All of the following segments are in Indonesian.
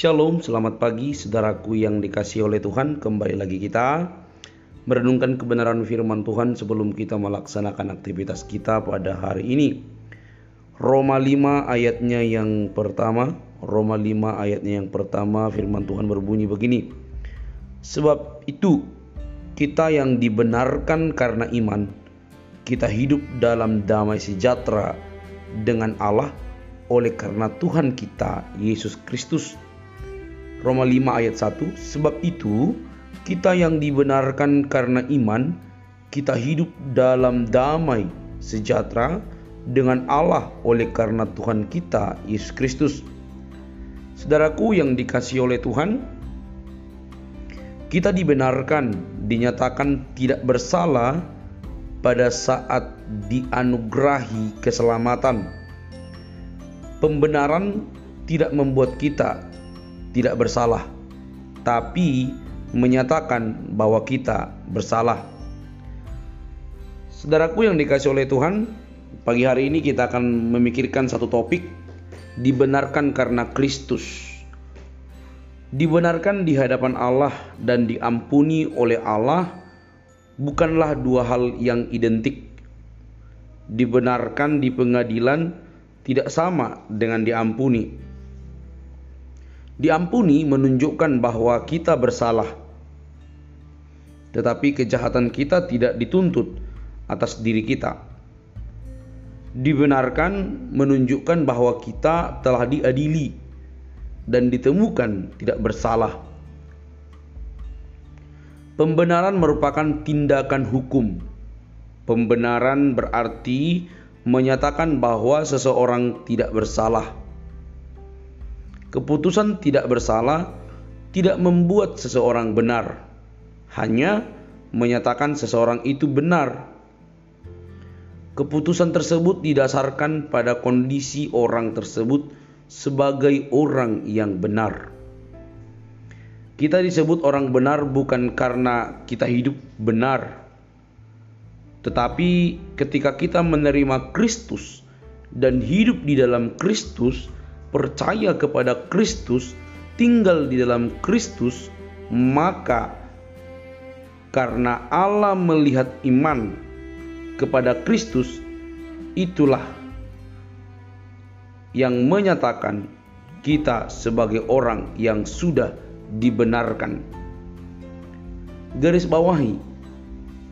Shalom, selamat pagi saudaraku yang dikasih oleh Tuhan. Kembali lagi kita merenungkan kebenaran firman Tuhan sebelum kita melaksanakan aktivitas kita pada hari ini. Roma 5 ayatnya yang pertama, Roma 5 ayatnya yang pertama firman Tuhan berbunyi begini. Sebab itu kita yang dibenarkan karena iman, kita hidup dalam damai sejahtera dengan Allah oleh karena Tuhan kita Yesus Kristus Roma 5 ayat 1 Sebab itu kita yang dibenarkan karena iman kita hidup dalam damai sejahtera dengan Allah oleh karena Tuhan kita Yesus Kristus. Saudaraku yang dikasih oleh Tuhan, kita dibenarkan, dinyatakan tidak bersalah pada saat dianugerahi keselamatan. Pembenaran tidak membuat kita tidak bersalah, tapi menyatakan bahwa kita bersalah. Saudaraku yang dikasih oleh Tuhan, pagi hari ini kita akan memikirkan satu topik dibenarkan karena Kristus. Dibenarkan di hadapan Allah dan diampuni oleh Allah bukanlah dua hal yang identik. Dibenarkan di pengadilan tidak sama dengan diampuni. Diampuni menunjukkan bahwa kita bersalah, tetapi kejahatan kita tidak dituntut atas diri kita. Dibenarkan menunjukkan bahwa kita telah diadili dan ditemukan tidak bersalah. Pembenaran merupakan tindakan hukum. Pembenaran berarti menyatakan bahwa seseorang tidak bersalah Keputusan tidak bersalah tidak membuat seseorang benar, hanya menyatakan seseorang itu benar. Keputusan tersebut didasarkan pada kondisi orang tersebut sebagai orang yang benar. Kita disebut orang benar bukan karena kita hidup benar, tetapi ketika kita menerima Kristus dan hidup di dalam Kristus, percaya kepada Kristus, tinggal di dalam Kristus, maka karena Allah melihat iman kepada Kristus, itulah yang menyatakan kita sebagai orang yang sudah dibenarkan. Garis bawahi,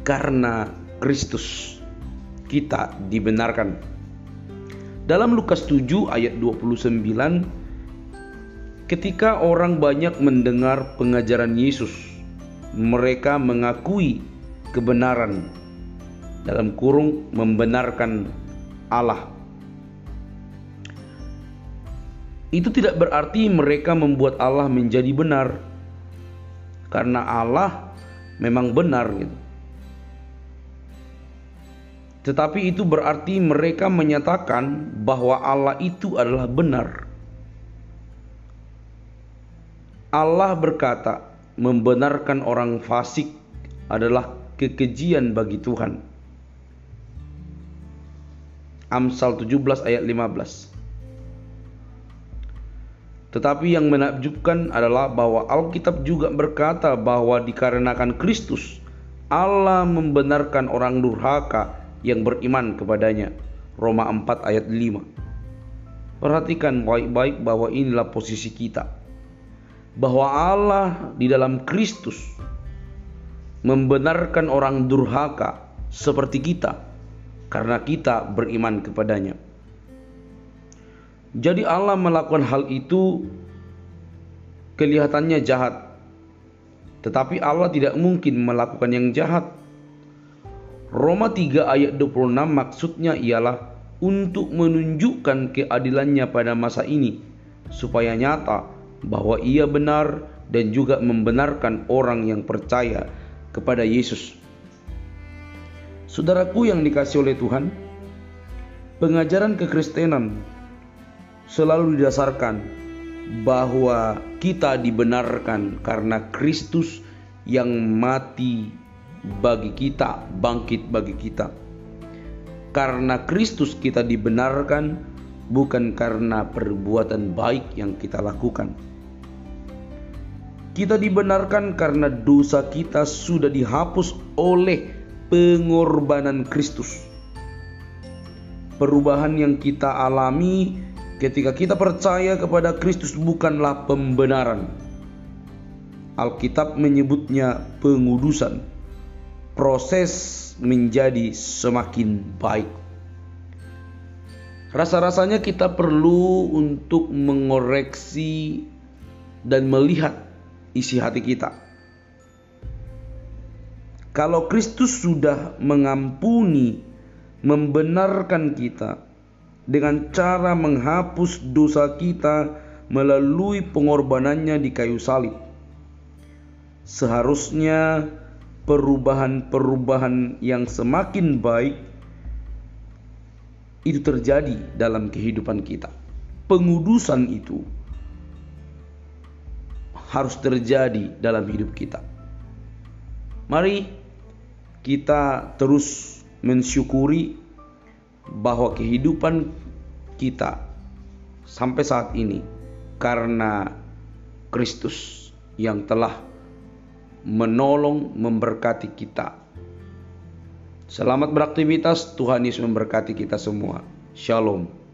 karena Kristus kita dibenarkan. Dalam Lukas 7 ayat 29 ketika orang banyak mendengar pengajaran Yesus, mereka mengakui kebenaran dalam kurung membenarkan Allah. Itu tidak berarti mereka membuat Allah menjadi benar. Karena Allah memang benar gitu. Tetapi itu berarti mereka menyatakan bahwa Allah itu adalah benar. Allah berkata, membenarkan orang fasik adalah kekejian bagi Tuhan. Amsal 17 ayat 15. Tetapi yang menakjubkan adalah bahwa Alkitab juga berkata bahwa dikarenakan Kristus Allah membenarkan orang durhaka yang beriman kepadanya. Roma 4 ayat 5. Perhatikan baik-baik bahwa inilah posisi kita. Bahwa Allah di dalam Kristus membenarkan orang durhaka seperti kita karena kita beriman kepadanya. Jadi Allah melakukan hal itu kelihatannya jahat. Tetapi Allah tidak mungkin melakukan yang jahat Roma 3 ayat 26 maksudnya ialah untuk menunjukkan keadilannya pada masa ini supaya nyata bahwa ia benar dan juga membenarkan orang yang percaya kepada Yesus. Saudaraku yang dikasih oleh Tuhan, pengajaran kekristenan selalu didasarkan bahwa kita dibenarkan karena Kristus yang mati bagi kita, bangkit bagi kita. Karena Kristus kita dibenarkan bukan karena perbuatan baik yang kita lakukan. Kita dibenarkan karena dosa kita sudah dihapus oleh pengorbanan Kristus. Perubahan yang kita alami ketika kita percaya kepada Kristus bukanlah pembenaran. Alkitab menyebutnya pengudusan. Proses menjadi semakin baik. Rasa-rasanya kita perlu untuk mengoreksi dan melihat isi hati kita. Kalau Kristus sudah mengampuni, membenarkan kita dengan cara menghapus dosa kita melalui pengorbanannya di kayu salib. Seharusnya perubahan-perubahan yang semakin baik itu terjadi dalam kehidupan kita. Pengudusan itu harus terjadi dalam hidup kita. Mari kita terus mensyukuri bahwa kehidupan kita sampai saat ini karena Kristus yang telah menolong memberkati kita. Selamat beraktivitas, Tuhan Yesus memberkati kita semua. Shalom.